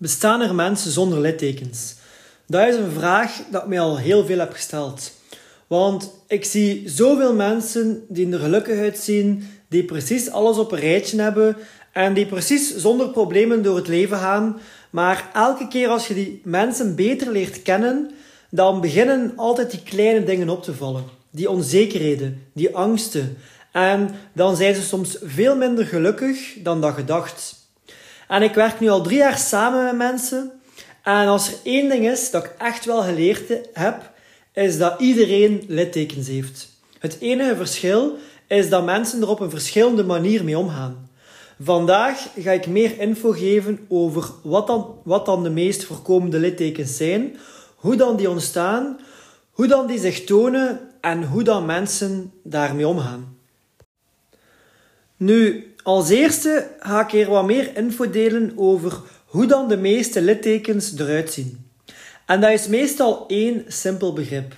Bestaan er mensen zonder littekens? Dat is een vraag dat mij al heel veel heb gesteld. Want ik zie zoveel mensen die er gelukkig uitzien, die precies alles op een rijtje hebben en die precies zonder problemen door het leven gaan. Maar elke keer als je die mensen beter leert kennen, dan beginnen altijd die kleine dingen op te vallen. Die onzekerheden, die angsten. En dan zijn ze soms veel minder gelukkig dan dat gedacht. En ik werk nu al drie jaar samen met mensen. En als er één ding is dat ik echt wel geleerd heb, is dat iedereen littekens heeft. Het enige verschil is dat mensen er op een verschillende manier mee omgaan. Vandaag ga ik meer info geven over wat dan, wat dan de meest voorkomende littekens zijn, hoe dan die ontstaan, hoe dan die zich tonen en hoe dan mensen daarmee omgaan. Nu, als eerste ga ik hier wat meer info delen over hoe dan de meeste littekens eruit zien. En dat is meestal één simpel begrip.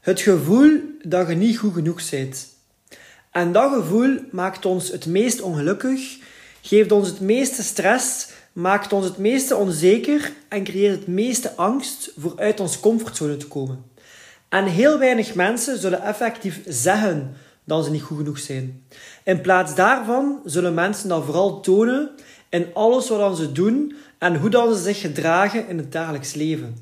Het gevoel dat je niet goed genoeg bent. En dat gevoel maakt ons het meest ongelukkig, geeft ons het meeste stress, maakt ons het meeste onzeker en creëert het meeste angst voor uit onze comfortzone te komen. En heel weinig mensen zullen effectief zeggen dat ze niet goed genoeg zijn. In plaats daarvan zullen mensen dat vooral tonen in alles wat ze doen en hoe dan ze zich gedragen in het dagelijks leven.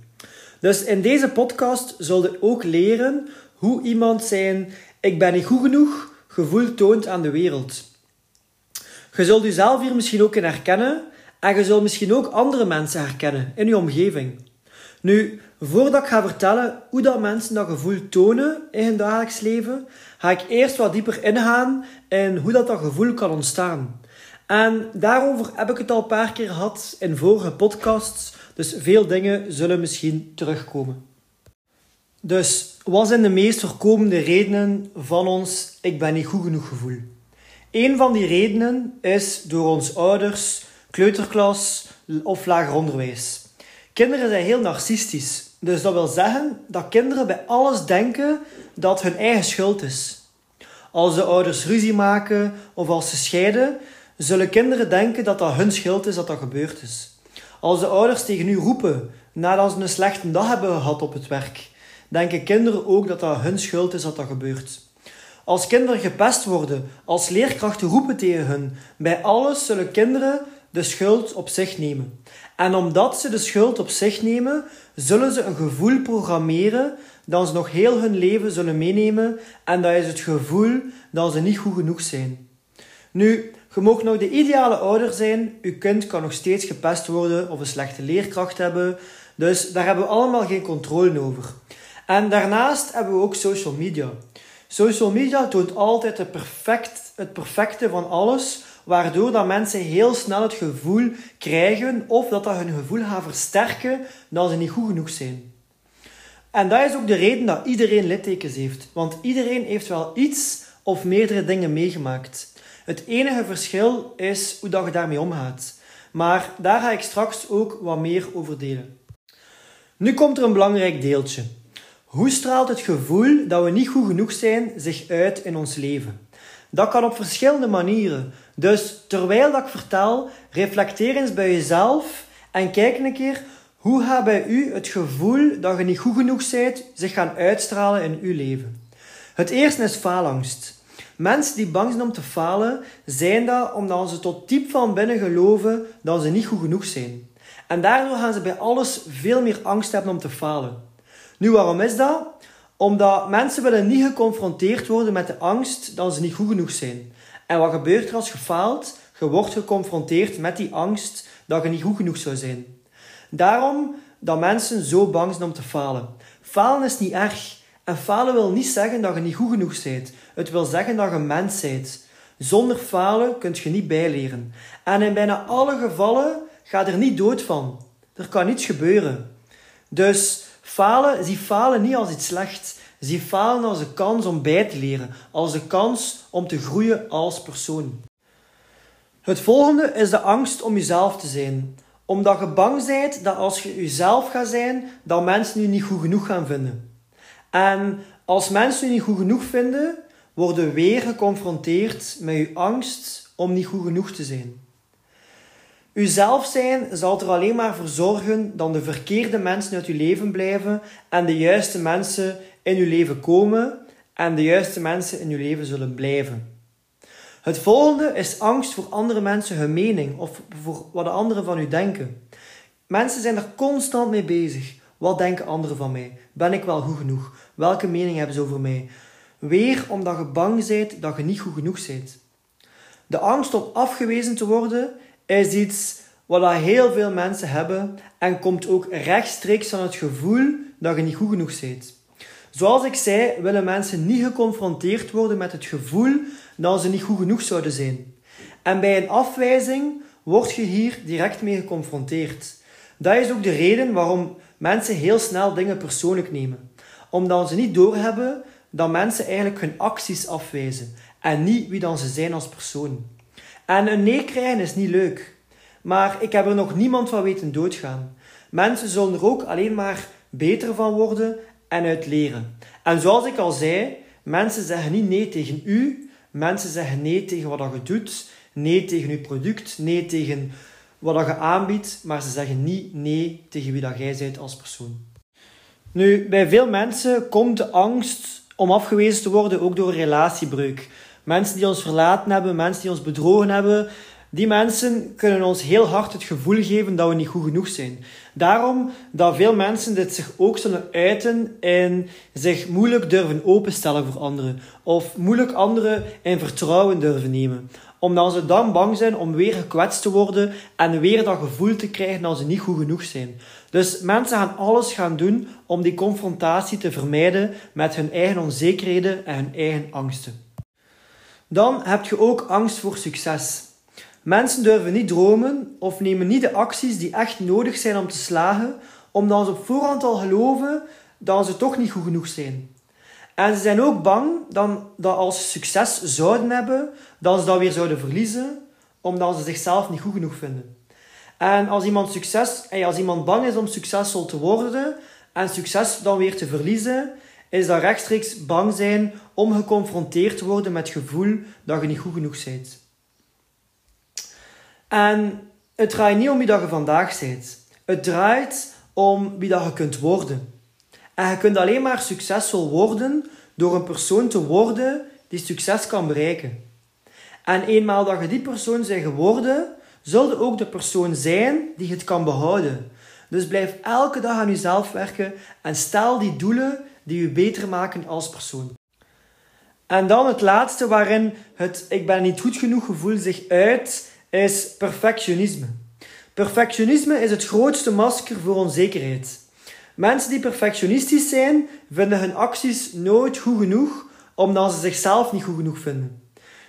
Dus in deze podcast zullen ook leren hoe iemand zijn ik ben niet goed genoeg gevoel toont aan de wereld. Je zult jezelf hier misschien ook in herkennen en je zult misschien ook andere mensen herkennen in je omgeving. Nu, voordat ik ga vertellen hoe dat mensen dat gevoel tonen in hun dagelijks leven, ga ik eerst wat dieper ingaan in hoe dat, dat gevoel kan ontstaan. En daarover heb ik het al een paar keer gehad in vorige podcasts, dus veel dingen zullen misschien terugkomen. Dus, wat zijn de meest voorkomende redenen van ons ik ben niet goed genoeg gevoel? Een van die redenen is door ons ouders, kleuterklas of lager onderwijs. Kinderen zijn heel narcistisch. Dus dat wil zeggen dat kinderen bij alles denken dat hun eigen schuld is. Als de ouders ruzie maken of als ze scheiden, zullen kinderen denken dat dat hun schuld is dat dat gebeurd is. Als de ouders tegen u roepen nadat ze een slechte dag hebben gehad op het werk, denken kinderen ook dat dat hun schuld is dat dat gebeurt. Als kinderen gepest worden, als leerkrachten roepen tegen hun, bij alles zullen kinderen de schuld op zich nemen. En omdat ze de schuld op zich nemen, zullen ze een gevoel programmeren dat ze nog heel hun leven zullen meenemen en dat is het gevoel dat ze niet goed genoeg zijn. Nu, je mag nou de ideale ouder zijn, je kind kan nog steeds gepest worden of een slechte leerkracht hebben, dus daar hebben we allemaal geen controle over. En daarnaast hebben we ook social media. Social media toont altijd het, perfect, het perfecte van alles, waardoor dat mensen heel snel het gevoel krijgen of dat dat hun gevoel gaat versterken dat ze niet goed genoeg zijn. En dat is ook de reden dat iedereen littekens heeft. Want iedereen heeft wel iets of meerdere dingen meegemaakt. Het enige verschil is hoe dat je daarmee omgaat. Maar daar ga ik straks ook wat meer over delen. Nu komt er een belangrijk deeltje. Hoe straalt het gevoel dat we niet goed genoeg zijn zich uit in ons leven? Dat kan op verschillende manieren. Dus terwijl dat ik vertel, reflecteer eens bij jezelf en kijk een keer hoe gaat bij u het gevoel dat je niet goed genoeg bent zich gaan uitstralen in uw leven. Het eerste is faalangst. Mensen die bang zijn om te falen, zijn dat omdat ze tot diep van binnen geloven dat ze niet goed genoeg zijn. En daardoor gaan ze bij alles veel meer angst hebben om te falen. Nu, waarom is dat? Omdat mensen willen niet geconfronteerd worden met de angst dat ze niet goed genoeg zijn. En wat gebeurt er als je faalt? Je wordt geconfronteerd met die angst dat je niet goed genoeg zou zijn. Daarom dat mensen zo bang zijn om te falen. Falen is niet erg. En falen wil niet zeggen dat je niet goed genoeg bent. Het wil zeggen dat je mens bent. Zonder falen kun je niet bijleren. En in bijna alle gevallen gaat er niet dood van. Er kan niets gebeuren. Dus falen, zie falen niet als iets slechts. Zie falen als een kans om bij te leren, als een kans om te groeien als persoon. Het volgende is de angst om jezelf te zijn. Omdat je bang bent dat als je jezelf gaat zijn, dat mensen je niet goed genoeg gaan vinden. En als mensen je niet goed genoeg vinden, worden weer geconfronteerd met je angst om niet goed genoeg te zijn. Uzelf zijn zal er alleen maar voor zorgen dat de verkeerde mensen uit uw leven blijven en de juiste mensen in uw leven komen en de juiste mensen in uw leven zullen blijven. Het volgende is angst voor andere mensen hun mening of voor wat de anderen van u denken. Mensen zijn er constant mee bezig. Wat denken anderen van mij? Ben ik wel goed genoeg? Welke mening hebben ze over mij? Weer omdat je bang bent dat je niet goed genoeg bent. De angst om afgewezen te worden is iets wat heel veel mensen hebben en komt ook rechtstreeks van het gevoel dat je niet goed genoeg bent. Zoals ik zei, willen mensen niet geconfronteerd worden met het gevoel dat ze niet goed genoeg zouden zijn. En bij een afwijzing word je hier direct mee geconfronteerd. Dat is ook de reden waarom mensen heel snel dingen persoonlijk nemen. Omdat ze niet doorhebben dat mensen eigenlijk hun acties afwijzen en niet wie dan ze zijn als persoon. En een nee krijgen is niet leuk. Maar ik heb er nog niemand van weten doodgaan. Mensen zullen er ook alleen maar beter van worden en uit leren. En zoals ik al zei, mensen zeggen niet nee tegen u, mensen zeggen nee tegen wat je doet, nee tegen uw product, nee tegen wat je aanbiedt, maar ze zeggen niet nee tegen wie dat jij bent als persoon. Nu, bij veel mensen komt de angst om afgewezen te worden ook door relatiebreuk. Mensen die ons verlaten hebben, mensen die ons bedrogen hebben, die mensen kunnen ons heel hard het gevoel geven dat we niet goed genoeg zijn. Daarom dat veel mensen dit zich ook zullen uiten en zich moeilijk durven openstellen voor anderen. Of moeilijk anderen in vertrouwen durven nemen. Omdat ze dan bang zijn om weer gekwetst te worden en weer dat gevoel te krijgen dat ze niet goed genoeg zijn. Dus mensen gaan alles gaan doen om die confrontatie te vermijden met hun eigen onzekerheden en hun eigen angsten. Dan heb je ook angst voor succes. Mensen durven niet dromen of nemen niet de acties die echt nodig zijn om te slagen, omdat ze op voorhand al geloven dat ze toch niet goed genoeg zijn. En ze zijn ook bang dan, dat als ze succes zouden hebben, dat ze dat weer zouden verliezen, omdat ze zichzelf niet goed genoeg vinden. En als iemand, succes, als iemand bang is om succesvol te worden en succes dan weer te verliezen, is dat rechtstreeks bang zijn om geconfronteerd te worden met het gevoel dat je niet goed genoeg bent. En het draait niet om wie dat je vandaag bent. Het draait om wie dat je kunt worden. En je kunt alleen maar succesvol worden door een persoon te worden die succes kan bereiken. En eenmaal dat je die persoon bent geworden, zul je ook de persoon zijn die het kan behouden. Dus blijf elke dag aan jezelf werken en stel die doelen die je beter maken als persoon. En dan het laatste waarin het ik ben niet goed genoeg gevoel zich uit, is perfectionisme. Perfectionisme is het grootste masker voor onzekerheid. Mensen die perfectionistisch zijn, vinden hun acties nooit goed genoeg, omdat ze zichzelf niet goed genoeg vinden.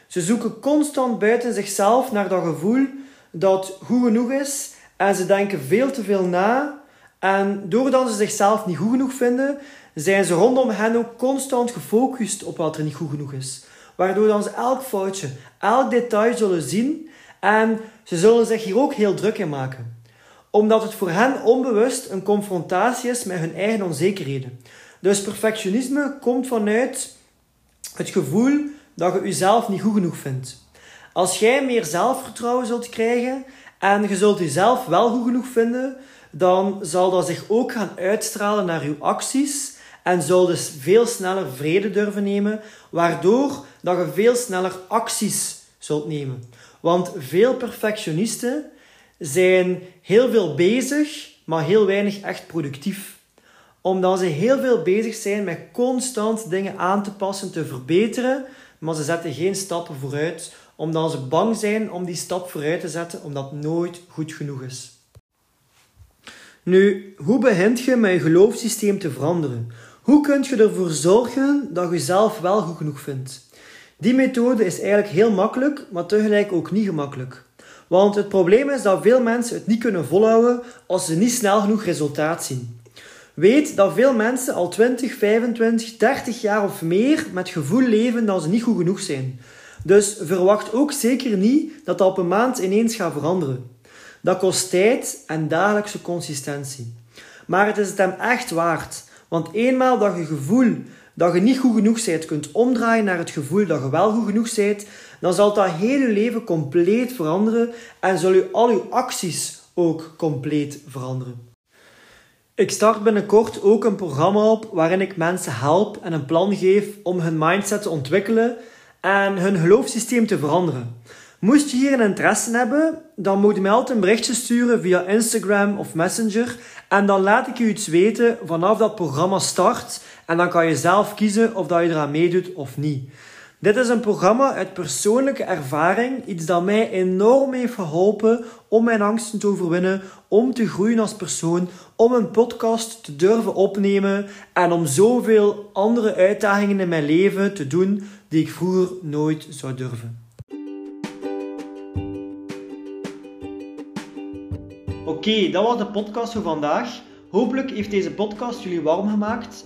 Ze zoeken constant buiten zichzelf naar dat gevoel dat goed genoeg is en ze denken veel te veel na. En doordat ze zichzelf niet goed genoeg vinden, zijn ze rondom hen ook constant gefocust op wat er niet goed genoeg is. Waardoor dan ze elk foutje, elk detail zullen zien en ze zullen zich hier ook heel druk in maken. Omdat het voor hen onbewust een confrontatie is met hun eigen onzekerheden. Dus perfectionisme komt vanuit het gevoel dat je jezelf niet goed genoeg vindt. Als jij meer zelfvertrouwen zult krijgen en je zult jezelf wel goed genoeg vinden, dan zal dat zich ook gaan uitstralen naar je acties en zul dus veel sneller vrede durven nemen, waardoor dat je veel sneller acties zult nemen. Want veel perfectionisten zijn heel veel bezig, maar heel weinig echt productief. Omdat ze heel veel bezig zijn met constant dingen aan te passen, te verbeteren, maar ze zetten geen stappen vooruit, omdat ze bang zijn om die stap vooruit te zetten, omdat het nooit goed genoeg is. Nu, hoe begint je met je geloofssysteem te veranderen? Hoe kun je ervoor zorgen dat je jezelf wel goed genoeg vindt? Die methode is eigenlijk heel makkelijk, maar tegelijk ook niet gemakkelijk. Want het probleem is dat veel mensen het niet kunnen volhouden als ze niet snel genoeg resultaat zien. Weet dat veel mensen al 20, 25, 30 jaar of meer met gevoel leven dat ze niet goed genoeg zijn. Dus verwacht ook zeker niet dat dat op een maand ineens gaat veranderen. Dat kost tijd en dagelijkse consistentie. Maar het is het hem echt waard. Want eenmaal dat je gevoel dat je niet goed genoeg bent kunt omdraaien naar het gevoel dat je wel goed genoeg bent, dan zal dat hele leven compleet veranderen en zullen je al je acties ook compleet veranderen. Ik start binnenkort ook een programma op waarin ik mensen help en een plan geef om hun mindset te ontwikkelen en hun geloofssysteem te veranderen. Moest je hier een interesse hebben, dan moet je mij altijd een berichtje sturen via Instagram of Messenger en dan laat ik je iets weten vanaf dat programma start en dan kan je zelf kiezen of dat je eraan meedoet of niet. Dit is een programma uit persoonlijke ervaring, iets dat mij enorm heeft geholpen om mijn angsten te overwinnen, om te groeien als persoon, om een podcast te durven opnemen en om zoveel andere uitdagingen in mijn leven te doen die ik vroeger nooit zou durven. Oké, dat was de podcast voor vandaag. Hopelijk heeft deze podcast jullie warm gemaakt